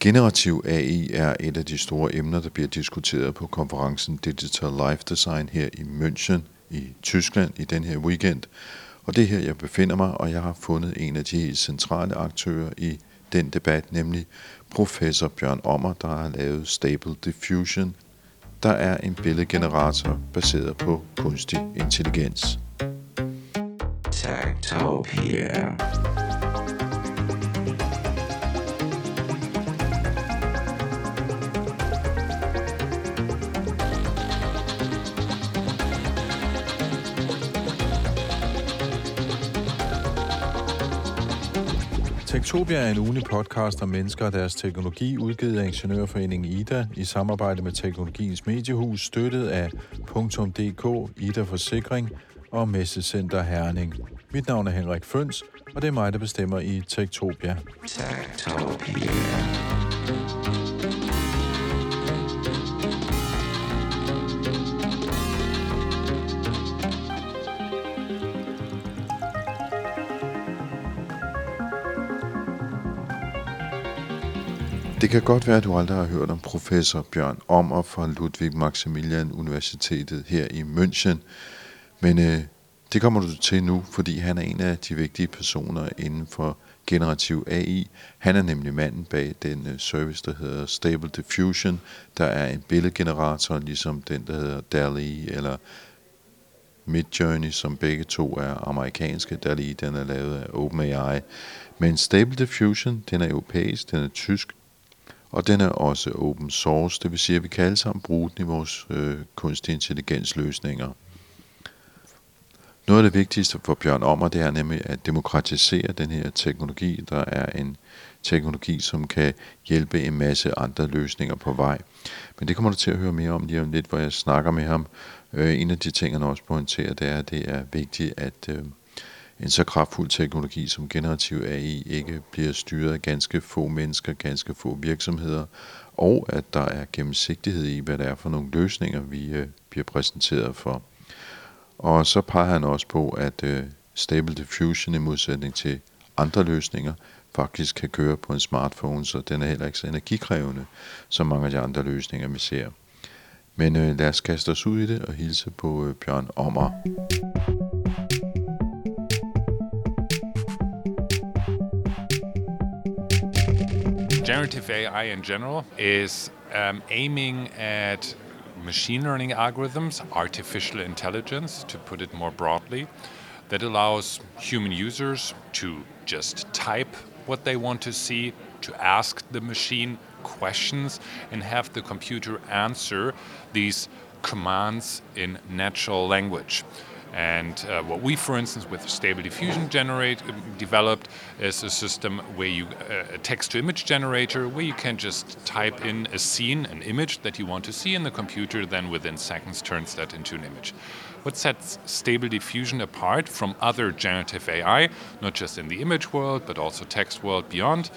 Generativ AI er et af de store emner, der bliver diskuteret på konferencen Digital Life Design her i München i Tyskland i den her weekend. Og det er her, jeg befinder mig, og jeg har fundet en af de helt centrale aktører i den debat, nemlig professor Bjørn Ommer, der har lavet Stable Diffusion, der er en billedgenerator baseret på kunstig intelligens. Techtopia. Tektopia er en ugenlig podcast om mennesker og deres teknologi, udgivet af Ingeniørforeningen IDA i samarbejde med Teknologiens Mediehus, støttet af .dk, IDA Forsikring og Messecenter Herning. Mit navn er Henrik Føns, og det er mig, der bestemmer i Tektopia. Tektopia. Det kan godt være, at du aldrig har hørt om professor Bjørn Ommer fra Ludwig Maximilian Universitetet her i München, men øh, det kommer du til nu, fordi han er en af de vigtige personer inden for generativ AI. Han er nemlig manden bag den øh, service, der hedder Stable Diffusion, der er en billedgenerator, ligesom den, der hedder DALL-E eller Midjourney, som begge to er amerikanske. DALL-E, den er lavet af OpenAI. Men Stable Diffusion, den er europæisk, den er tysk, og den er også open source, det vil sige, at vi kan alle sammen bruge den i vores øh, kunstig intelligens løsninger. Noget af det vigtigste for Bjørn Ommer, det er nemlig at demokratisere den her teknologi. Der er en teknologi, som kan hjælpe en masse andre løsninger på vej. Men det kommer du til at høre mere om lige om lidt, hvor jeg snakker med ham. Øh, en af de ting, han også pointerer, det er, at det er vigtigt, at øh, en så kraftfuld teknologi som generativ AI ikke bliver styret af ganske få mennesker, ganske få virksomheder, og at der er gennemsigtighed i, hvad det er for nogle løsninger, vi øh, bliver præsenteret for. Og så peger han også på, at øh, Stable Diffusion i modsætning til andre løsninger faktisk kan køre på en smartphone, så den er heller ikke så energikrævende som mange af de andre løsninger, vi ser. Men øh, lad os kaste os ud i det og hilse på øh, Bjørn Ommer. Generative AI in general is um, aiming at machine learning algorithms, artificial intelligence, to put it more broadly, that allows human users to just type what they want to see, to ask the machine questions, and have the computer answer these commands in natural language. And uh, what we, for instance, with Stable Diffusion generate developed is a system where you uh, a text-to-image generator where you can just type in a scene, an image that you want to see, and the computer then within seconds turns that into an image. What sets Stable Diffusion apart from other generative AI, not just in the image world but also text world beyond,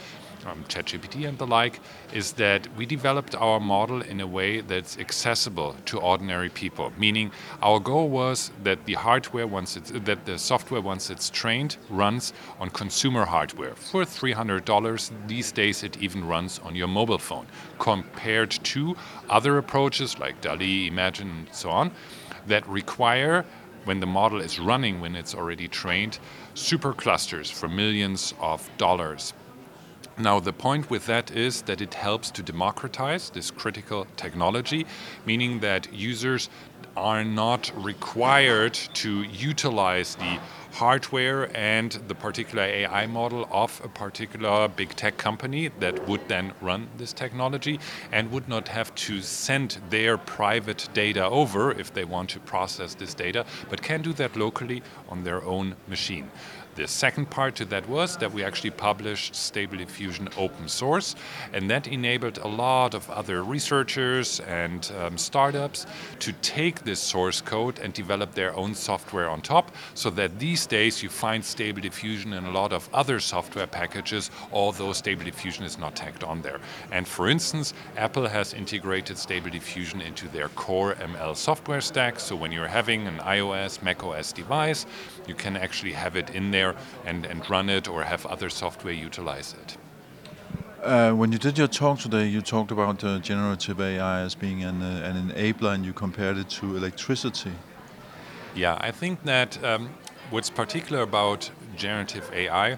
um, ChatGPT and the like, is that we developed our model in a way that's accessible to ordinary people. Meaning, our goal was that the hardware, once it's that the software, once it's trained, runs on consumer hardware for $300. These days, it even runs on your mobile phone, compared to other approaches like DALL-E, Imagen, and so on, that require when the model is running, when it's already trained, superclusters for millions of dollars now, the point with that is that it helps to democratize this critical technology, meaning that users are not required to utilize the hardware and the particular AI model of a particular big tech company that would then run this technology and would not have to send their private data over if they want to process this data, but can do that locally on their own machine. The second part to that was that we actually published Stable Diffusion open source, and that enabled a lot of other researchers and um, startups to take this source code and develop their own software on top, so that these days you find Stable Diffusion in a lot of other software packages, although Stable Diffusion is not tagged on there. And for instance, Apple has integrated Stable Diffusion into their core ML software stack, so when you're having an iOS, macOS device, you can actually have it in there and, and run it or have other software utilize it. Uh, when you did your talk today, you talked about uh, generative AI as being an, uh, an enabler and you compared it to electricity. Yeah, I think that um, what's particular about generative AI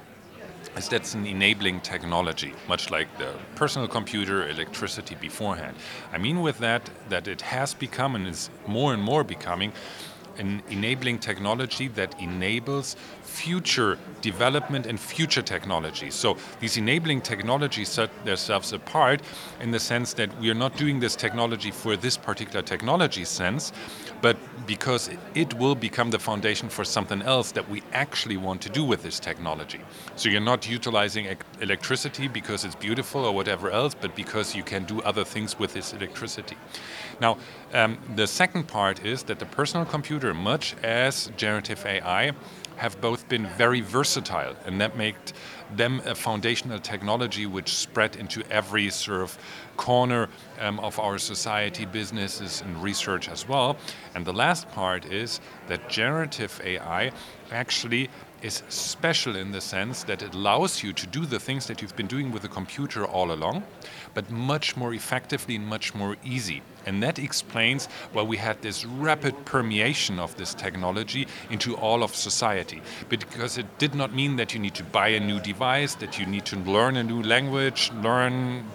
is that's an enabling technology, much like the personal computer, electricity beforehand. I mean with that that it has become and is more and more becoming an enabling technology that enables future development and future technology. So these enabling technologies set themselves apart in the sense that we are not doing this technology for this particular technology sense, but because it will become the foundation for something else that we actually want to do with this technology. So you're not utilizing electricity because it's beautiful or whatever else, but because you can do other things with this electricity. Now, um, the second part is that the personal computer, much as generative AI, have both been very versatile, and that made them a foundational technology which spread into every sort of corner um, of our society, businesses, and research as well. And the last part is that generative AI actually is special in the sense that it allows you to do the things that you've been doing with the computer all along, but much more effectively and much more easy. And that explains why we had this rapid permeation of this technology into all of society. Because it did not mean that you need to buy a new device, that you need to learn a new language, learn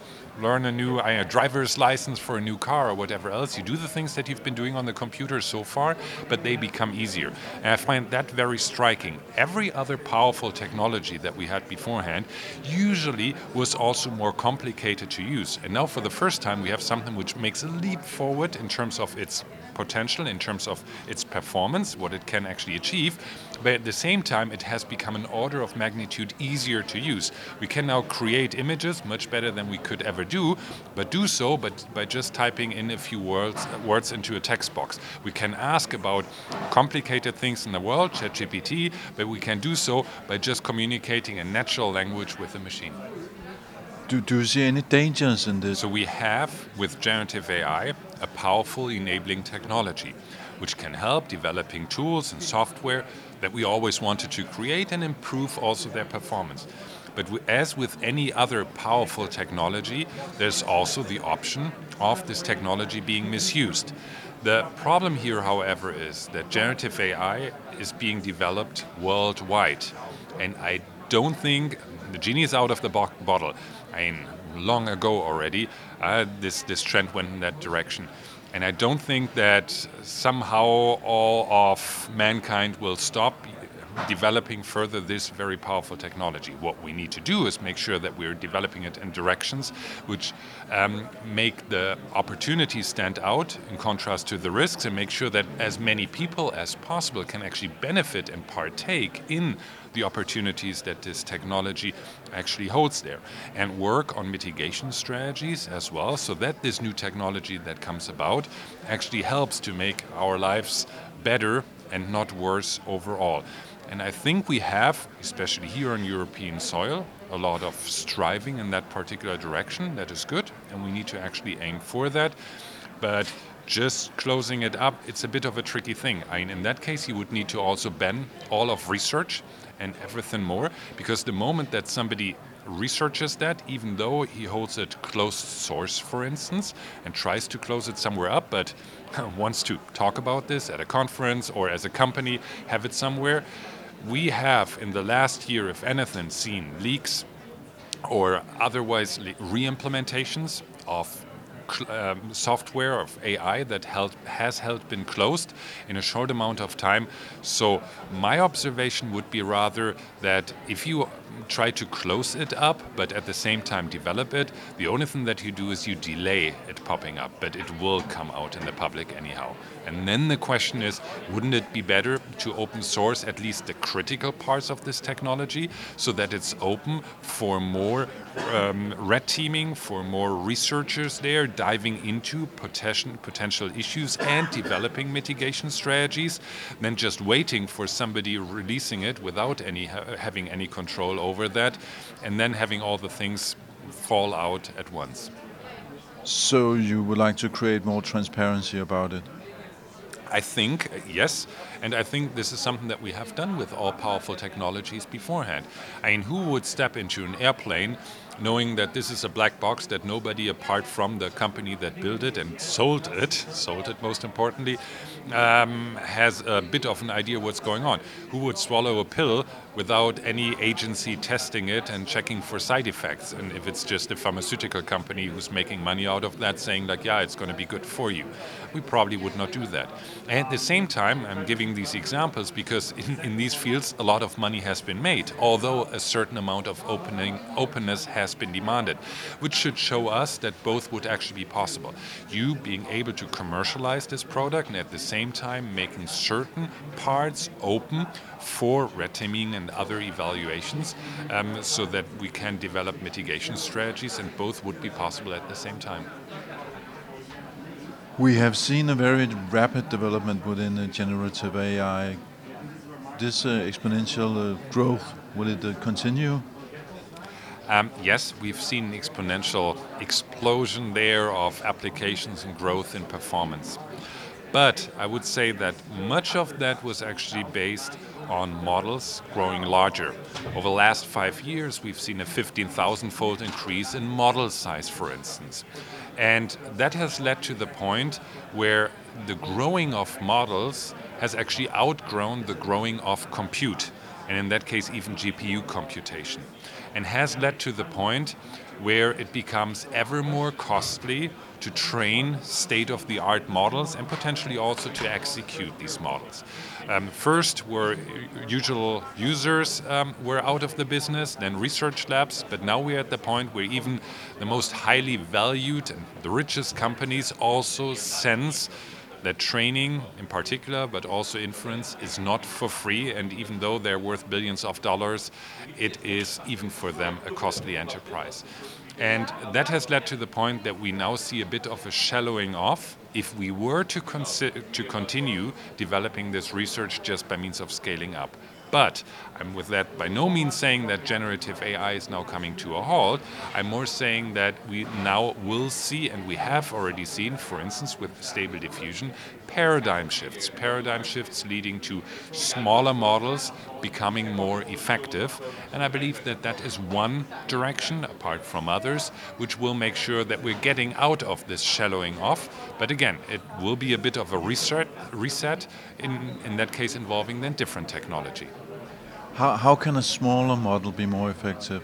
learn a new uh, driver's license for a new car or whatever else. You do the things that you've been doing on the computer so far, but they become easier. And I find that very striking. Every other powerful technology that we had beforehand usually was also more complicated to use. And now, for the first time, we have something which makes a leap forward in terms of its potential, in terms of its performance, what it can actually achieve. But at the same time, it has become an order of magnitude easier to use. We can now create images much better than we could ever do, but do so but by just typing in a few words, words into a text box. We can ask about complicated things in the world, ChatGPT, but we can do so by just communicating in natural language with the machine. Do, do you see any dangers in this? So we have, with generative AI, a powerful enabling technology, which can help developing tools and software that we always wanted to create and improve also their performance. But as with any other powerful technology, there's also the option of this technology being misused. The problem here, however, is that generative AI is being developed worldwide. And I don't think the genie is out of the bo bottle. I mean, long ago already, uh, this, this trend went in that direction. And I don't think that somehow all of mankind will stop developing further this very powerful technology. What we need to do is make sure that we're developing it in directions which um, make the opportunities stand out in contrast to the risks and make sure that as many people as possible can actually benefit and partake in the opportunities that this technology actually holds there and work on mitigation strategies as well so that this new technology that comes about actually helps to make our lives better and not worse overall. And I think we have, especially here on European soil, a lot of striving in that particular direction. That is good, and we need to actually aim for that. But just closing it up, it's a bit of a tricky thing. I mean, in that case, you would need to also ban all of research and everything more, because the moment that somebody researches that, even though he holds it closed source, for instance, and tries to close it somewhere up, but wants to talk about this at a conference or as a company, have it somewhere, we have in the last year, if anything, seen leaks or otherwise re-implementations of um, software of AI that held, has held been closed in a short amount of time. So my observation would be rather that if you try to close it up, but at the same time develop it, the only thing that you do is you delay it popping up, but it will come out in the public anyhow. And then the question is, wouldn't it be better to open source at least the critical parts of this technology so that it's open for more um, red teaming, for more researchers there diving into potential, potential issues and developing mitigation strategies than just waiting for somebody releasing it without any having any control over that and then having all the things fall out at once. So you would like to create more transparency about it? I think, yes, and I think this is something that we have done with all powerful technologies beforehand. I mean, who would step into an airplane knowing that this is a black box that nobody apart from the company that built it and sold it, sold it most importantly, um, has a bit of an idea what's going on. Who would swallow a pill without any agency testing it and checking for side effects? And if it's just a pharmaceutical company who's making money out of that, saying like, yeah, it's going to be good for you, we probably would not do that. And at the same time, I'm giving these examples because in, in these fields a lot of money has been made, although a certain amount of opening openness has been demanded, which should show us that both would actually be possible. You being able to commercialize this product and at the same time making certain parts open for red teaming and other evaluations um, so that we can develop mitigation strategies and both would be possible at the same time. We have seen a very rapid development within uh, generative AI. This uh, exponential uh, growth, will it uh, continue? Um, yes, we've seen exponential explosion there of applications and growth in performance. But I would say that much of that was actually based on models growing larger. Over the last five years, we've seen a 15,000 fold increase in model size, for instance. And that has led to the point where the growing of models has actually outgrown the growing of compute, and in that case, even GPU computation, and has led to the point where it becomes ever more costly to train state-of-the-art models and potentially also to execute these models. Um, first, were usual users um, were out of the business, then research labs, but now we're at the point where even the most highly valued and the richest companies also sense that training in particular, but also inference, is not for free. And even though they're worth billions of dollars, it is, even for them, a costly enterprise. And that has led to the point that we now see a bit of a shallowing off if we were to, to continue developing this research just by means of scaling up. But I'm with that by no means saying that generative AI is now coming to a halt. I'm more saying that we now will see, and we have already seen, for instance, with stable diffusion, paradigm shifts. Paradigm shifts leading to smaller models becoming more effective. And I believe that that is one direction, apart from others, which will make sure that we're getting out of this shallowing off. But again, it will be a bit of a reset, reset in, in that case involving then different technology. How, how can a smaller model be more effective?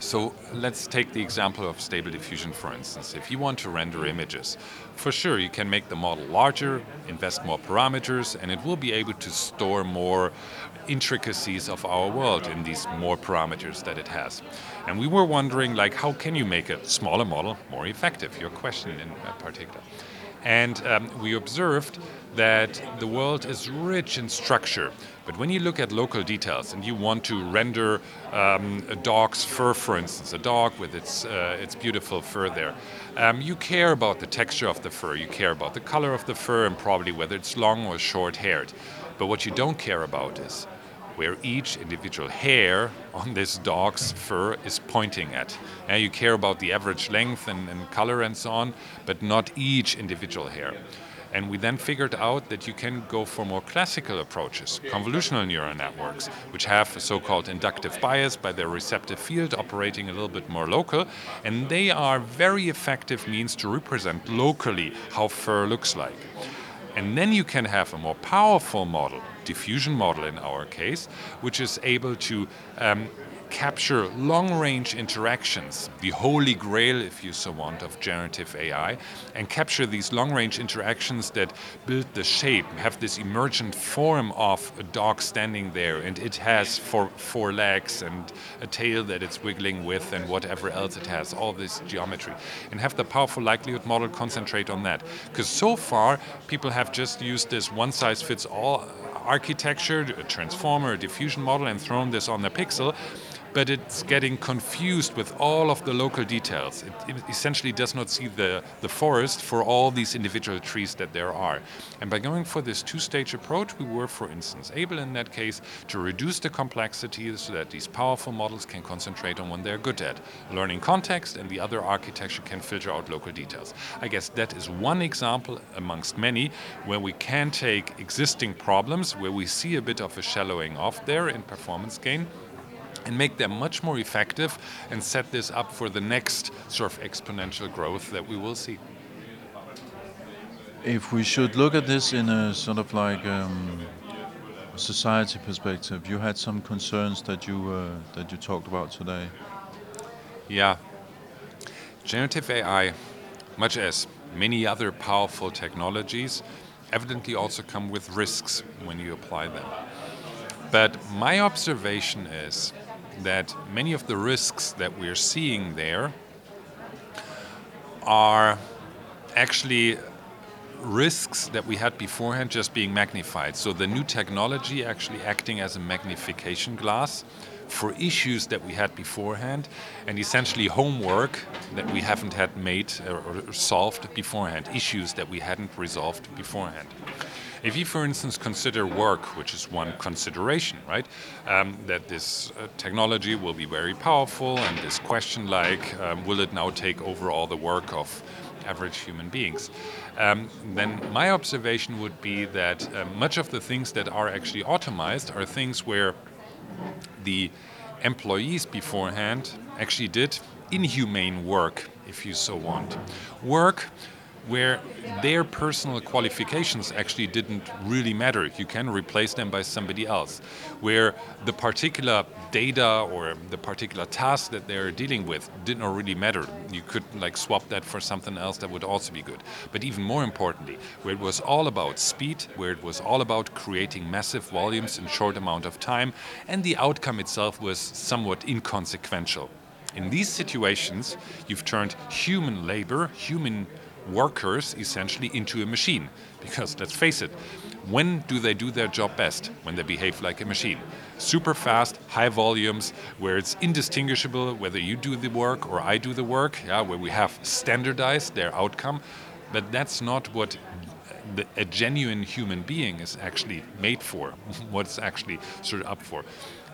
So let's take the example of stable diffusion, for instance. If you want to render images, for sure you can make the model larger, invest more parameters, and it will be able to store more intricacies of our world in these more parameters that it has. And we were wondering, like, how can you make a smaller model more effective? Your question in particular. And um, we observed that the world is rich in structure. But when you look at local details and you want to render um, a dog's fur, for instance, a dog with its, uh, its beautiful fur there, um, you care about the texture of the fur, you care about the color of the fur, and probably whether it's long or short haired. But what you don't care about is where each individual hair on this dog's fur is pointing at. And you care about the average length and, and color and so on, but not each individual hair. And we then figured out that you can go for more classical approaches, convolutional neural networks, which have a so-called inductive bias by their receptive field operating a little bit more local. And they are very effective means to represent locally how fur looks like. And then you can have a more powerful model, diffusion model in our case, which is able to um, capture long-range interactions, the holy grail, if you so want, of generative AI, and capture these long-range interactions that build the shape, have this emergent form of a dog standing there, and it has four, four legs and a tail that it's wiggling with, and whatever else it has, all this geometry, and have the powerful likelihood model concentrate on that. Because so far, people have just used this one-size-fits-all architecture, a transformer, a diffusion model, and thrown this on the pixel but it's getting confused with all of the local details. It, it, essentially does not see the, the forest for all these individual trees that there are. And by going for this two-stage approach, we were, for instance, able in that case to reduce the complexity so that these powerful models can concentrate on what they're good at, learning context, and the other architecture can filter out local details. I guess that is one example amongst many where we can take existing problems, where we see a bit of a shallowing off there in performance gain, and make them much more effective and set this up for the next sort of exponential growth that we will see. If we should look at this in a sort of like um, society perspective, you had some concerns that you uh, that you talked about today. Yeah, generative AI, much as many other powerful technologies, evidently also come with risks when you apply them. But my observation is that many of the risks that we're seeing there are actually risks that we had beforehand just being magnified. So the new technology actually acting as a magnification glass for issues that we had beforehand and essentially homework that we haven't had made or solved beforehand, issues that we hadn't resolved beforehand. If you, for instance, consider work, which is one consideration, right, um, that this uh, technology will be very powerful, and this question like, um, will it now take over all the work of average human beings? Um, then my observation would be that uh, much of the things that are actually automized are things where the employees beforehand actually did inhumane work, if you so want. Work where their personal qualifications actually didn't really matter. You can replace them by somebody else. Where the particular data or the particular task that they're dealing with didn't really matter. You could like swap that for something else that would also be good. But even more importantly, where it was all about speed, where it was all about creating massive volumes in short amount of time, and the outcome itself was somewhat inconsequential. In these situations, you've turned human labor, human workers essentially into a machine. Because let's face it, when do they do their job best? When they behave like a machine. Super fast, high volumes, where it's indistinguishable whether you do the work or I do the work, yeah, where we have standardized their outcome. But that's not what a genuine human being is actually made for, what's actually sort of up for.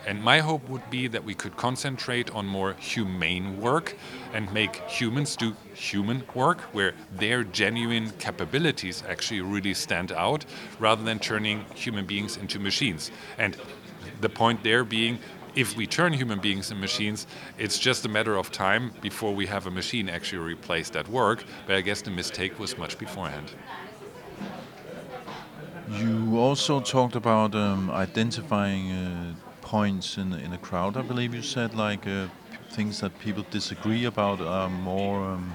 And my hope would be that we could concentrate on more humane work and make humans do human work where their genuine capabilities actually really stand out rather than turning human beings into machines. And the point there being if we turn human beings into machines, it's just a matter of time before we have a machine actually replace that work. But I guess the mistake was much beforehand. You also talked about um, identifying uh, points in in a crowd. I believe you said like uh, things that people disagree about are more um,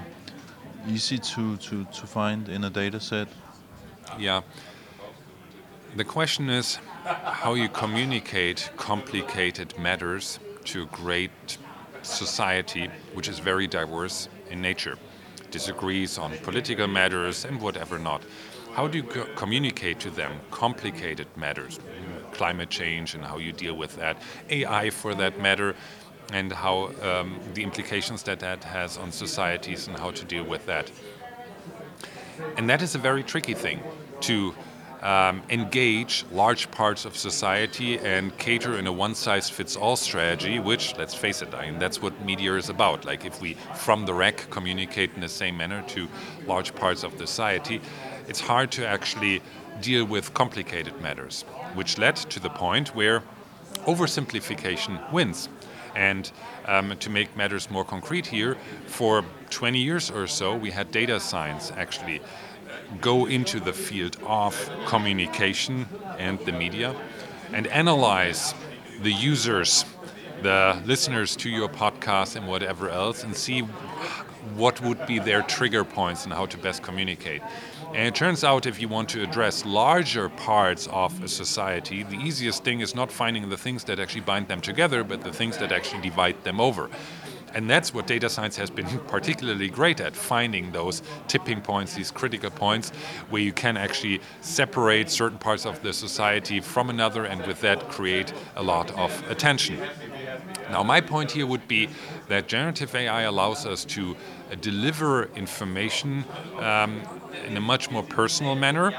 easy to, to, to find in a data set. Yeah. The question is how you communicate complicated matters to a great society which is very diverse in nature, disagrees on political matters and whatever not. How do you co communicate to them complicated matters? Climate change and how you deal with that, AI for that matter, and how um, the implications that that has on societies and how to deal with that. And that is a very tricky thing to um, engage large parts of society and cater in a one-size-fits-all strategy, which, let's face it, I mean, that's what media is about. Like if we, from the rec, communicate in the same manner to large parts of the society, it's hard to actually deal with complicated matters which led to the point where oversimplification wins. And um, to make matters more concrete here, for 20 years or so, we had data science actually go into the field of communication and the media and analyze the users, the listeners to your podcast and whatever else, and see what would be their trigger points and how to best communicate. And it turns out if you want to address larger parts of a society, the easiest thing is not finding the things that actually bind them together, but the things that actually divide them over. And that's what data science has been particularly great at finding those tipping points, these critical points, where you can actually separate certain parts of the society from another and with that create a lot of attention. Now, my point here would be that generative AI allows us to deliver information um, in a much more personal manner,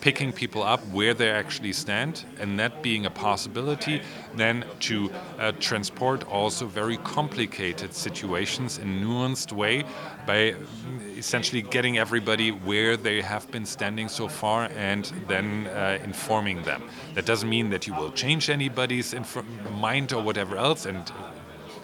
picking people up where they actually stand, and that being a possibility, then to uh, transport also very complicated situations in nuanced way by essentially getting everybody where they have been standing so far and then uh, informing them. That doesn't mean that you will change anybody's mind or whatever else, and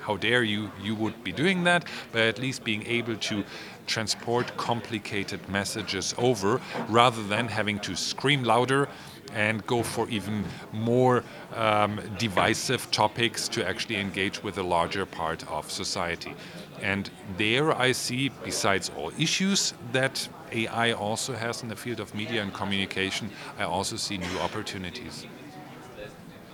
how dare you, you would be doing that, but at least being able to transport complicated messages over rather than having to scream louder and go for even more um, divisive topics to actually engage with a larger part of society. And there I see, besides all issues that AI also has in the field of media and communication, I also see new opportunities.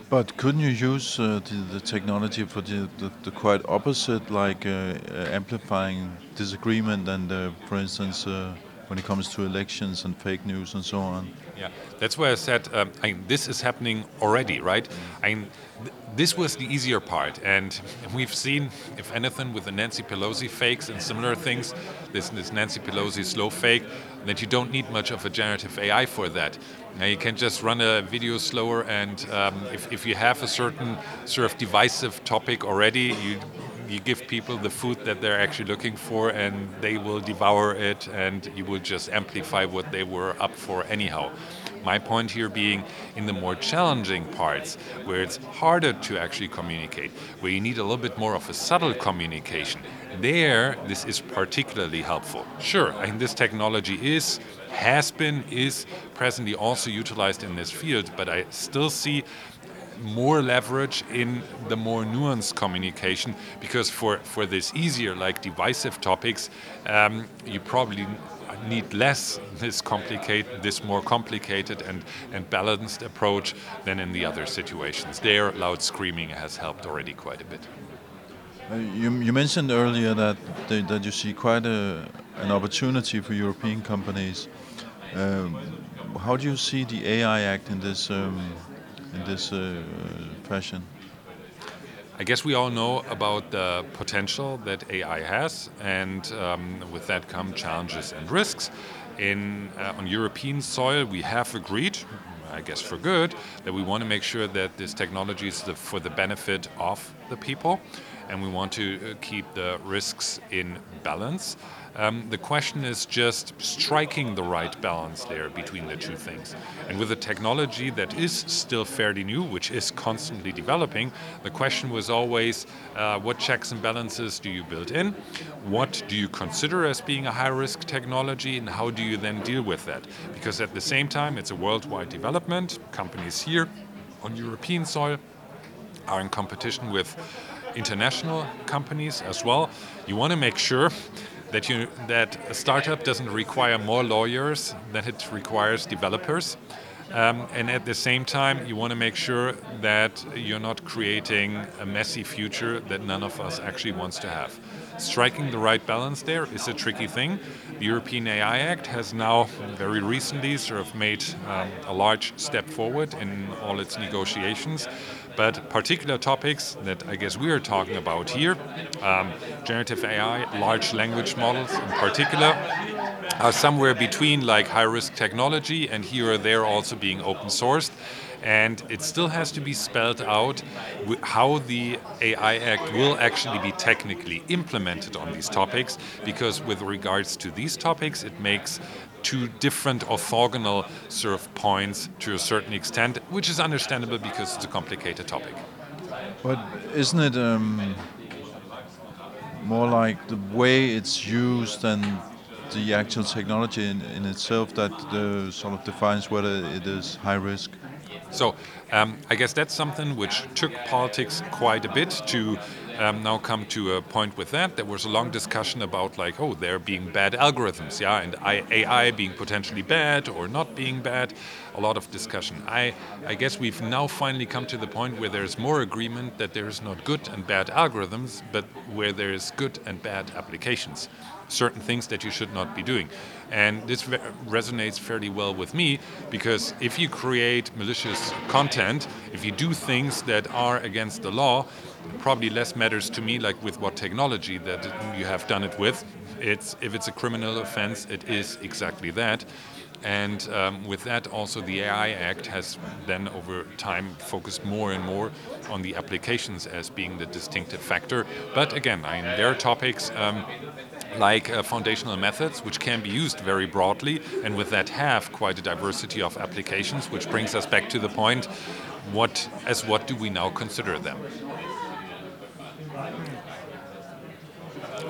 But couldn't you use uh, the, the, technology for the, the, the, quite opposite, like uh, uh, amplifying disagreement and, uh, for instance, uh, when it comes to elections and fake news and so on? Yeah, that's why I said um, I mean, this is happening already, right? I mean, th this was the easier part, and we've seen, if anything, with the Nancy Pelosi fakes and similar things, this, this Nancy Pelosi slow fake, that you don't need much of a generative AI for that. Now you can just run a video slower, and um, if, if you have a certain sort of divisive topic already, you you give people the food that they're actually looking for and they will devour it and you will just amplify what they were up for anyhow. My point here being in the more challenging parts where it's harder to actually communicate, where you need a little bit more of a subtle communication. There, this is particularly helpful. Sure, I mean, this technology is, has been, is presently also utilized in this field, but I still see more leverage in the more nuanced communication because for, for this easier, like divisive topics, um, you probably need less this complicated, this more complicated and, and balanced approach than in the other situations. There, loud screaming has helped already quite a bit. Uh, you, you, mentioned earlier that that you see quite a, an opportunity for European companies. Um, how do you see the AI Act in this um, in this uh, fashion? I guess we all know about the potential that AI has, and um, with that come challenges and risks. In uh, on European soil, we have agreed, I guess for good, that we want to make sure that this technology is the, for the benefit of the people, and we want to uh, keep the risks in balance. Um, the question is just striking the right balance there between the two things. And with a technology that is still fairly new, which is constantly developing, the question was always uh, what checks and balances do you build in? What do you consider as being a high risk technology, and how do you then deal with that? Because at the same time, it's a worldwide development. Companies here on European soil are in competition with international companies as well. You want to make sure that you that a startup doesn't require more lawyers than it requires developers. Um, and at the same time, you want to make sure that you're not creating a messy future that none of us actually wants to have. Striking the right balance there is a tricky thing. The European AI Act has now very recently sort of made um, a large step forward in all its negotiations. But particular topics that I guess we are talking about here, um, generative AI, large language models in particular, are somewhere between like high risk technology and here or there also being open sourced and it still has to be spelled out how the AI Act will actually be technically implemented on these topics, because with regards to these topics, it makes two different orthogonal sort of points to a certain extent, which is understandable because it's a complicated topic. But isn't it um, more like the way it's used and the actual technology in, in itself that uh, sort of defines whether it is high risk? So um, I guess that's something which took politics quite a bit to um, now come to a point with that. There was a long discussion about like, oh, there being bad algorithms, yeah, and AI being potentially bad or not being bad. A lot of discussion. I, I guess we've now finally come to the point where there's more agreement that there is not good and bad algorithms, but where there is good and bad applications certain things that you should not be doing. And this resonates fairly well with me because if you create malicious content, if you do things that are against the law, probably less matters to me like with what technology that you have done it with. It's if it's a criminal offense, it is exactly that. And um, with that, also the AI Act has then over time focused more and more on the applications as being the distinctive factor. But again, I there are topics um, like uh, foundational methods, which can be used very broadly, and with that have quite a diversity of applications, which brings us back to the point, what as what do we now consider them?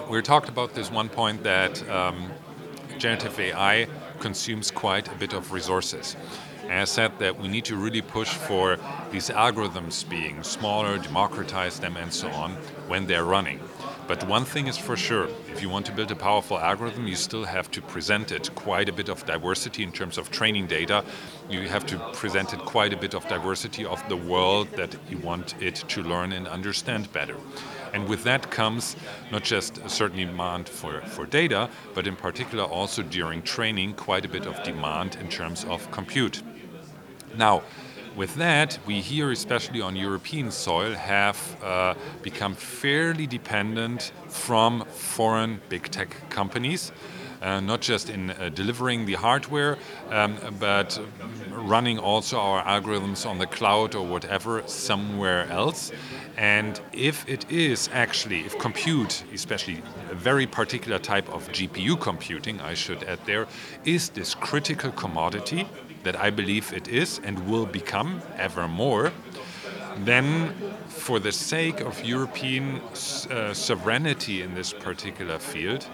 we talked about this one point that um, generative AI consumes quite a bit of resources. And I said that we need to really push for these algorithms being smaller, democratize them, and so on when they're running. But one thing is for sure if you want to build a powerful algorithm, you still have to present it quite a bit of diversity in terms of training data. You have to present it quite a bit of diversity of the world that you want it to learn and understand better. And with that comes not just a certain demand for, for data, but in particular also during training, quite a bit of demand in terms of compute. Now, with that, we here, especially on European soil, have uh, become fairly dependent from foreign big tech companies. Uh, not just in uh, delivering the hardware, um, but running also our algorithms on the cloud or whatever somewhere else. And if it is actually, if compute, especially a very particular type of GPU computing, I should add there, is this critical commodity that I believe it is and will become ever more, then for the sake of European uh, sovereignty in this particular field,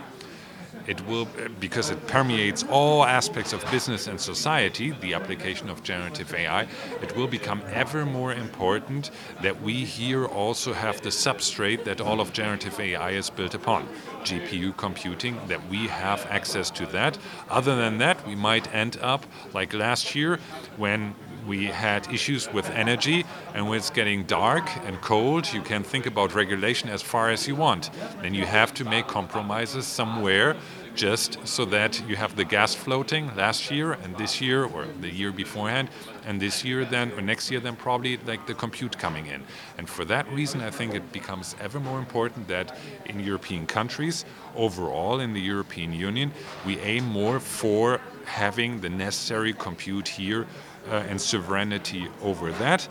it will because it permeates all aspects of business and society the application of generative ai it will become ever more important that we here also have the substrate that all of generative ai is built upon. Gpu computing that we have access to that. Other than that we might end up like last year when we had issues with energy, and when it's getting dark and cold, you can think about regulation as far as you want. Then you have to make compromises somewhere just so that you have the gas floating last year and this year or the year beforehand and this year then or next year then probably like the compute coming in and for that reason i think it becomes ever more important that in european countries overall in the european union we aim more for having the necessary compute here Uh, and sovereignty over that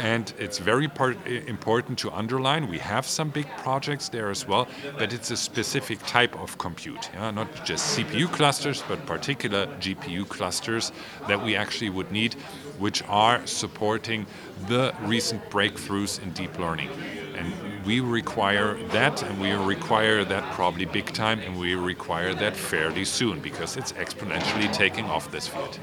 and it's very part, important to underline we have some big projects there as well, but it's a specific type of compute, yeah? not just CPU clusters, but particular GPU clusters that we actually would need, which are supporting the recent breakthroughs in deep learning. And we require that, and we require that probably big time, and we require that fairly soon because it's exponentially taking off this field.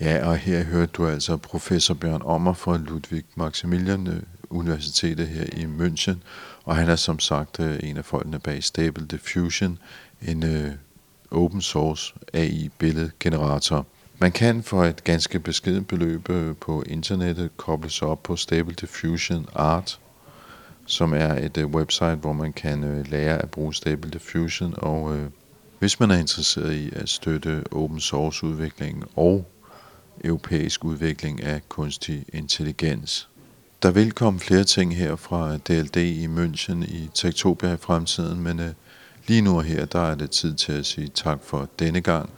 Ja, og her hørte du altså professor Bjørn Ommer fra Ludwig Maximilian øh, Universitetet her i München, og han er som sagt øh, en af folkene bag Stable Diffusion, en øh, open source AI-billedgenerator. Man kan for et ganske beskeden beløb øh, på internettet koble sig op på Stable Diffusion Art, som er et øh, website, hvor man kan øh, lære at bruge Stable Diffusion, og hvis man er interesseret i at støtte open source udviklingen og europæisk udvikling af kunstig intelligens. Der vil komme flere ting her fra DLD i München i Tektopia i fremtiden, men lige nu og her, der er det tid til at sige tak for denne gang.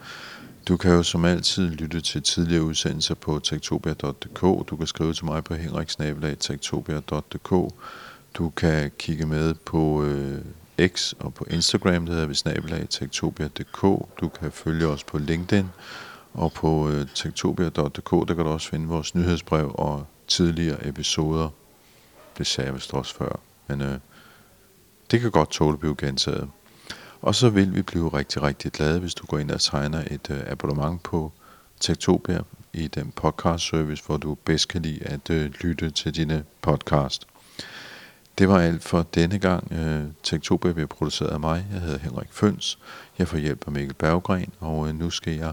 Du kan jo som altid lytte til tidligere udsendelser på tektopia.dk. Du kan skrive til mig på henriksnabelag.tektopia.dk. Du kan kigge med på øh, X og på Instagram, der hedder vi snabelag tektopia.dk. Du kan følge os på LinkedIn og på øh, tektopia.dk, der kan du også finde vores nyhedsbrev og tidligere episoder. Det sagde jeg vist også før, men øh, det kan godt tåle at blive gentaget. Og så vil vi blive rigtig, rigtig glade, hvis du går ind og tegner et øh, abonnement på Tektopia i den podcast service, hvor du bedst kan lide at øh, lytte til dine podcast. Det var alt for denne gang. Øh, Tektopia bliver produceret af mig. Jeg hedder Henrik Føns. Jeg får hjælp af Mikkel Berggren, og øh, nu skal jeg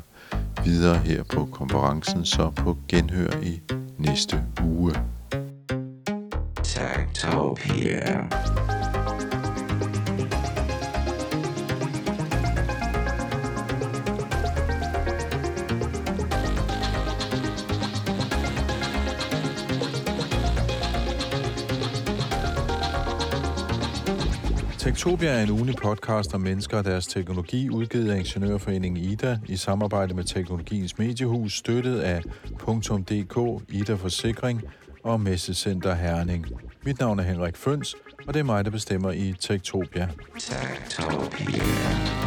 videre her på konferencen, så på genhør i næste uge. Tektopia. Tektopia er en ugen podcast om mennesker og deres teknologi, udgivet af Ingeniørforeningen IDA i samarbejde med Teknologiens Mediehus, støttet af .dk, IDA Forsikring og Messecenter Herning. Mit navn er Henrik Føns, og det er mig, der bestemmer i Tektopia. Tektopia.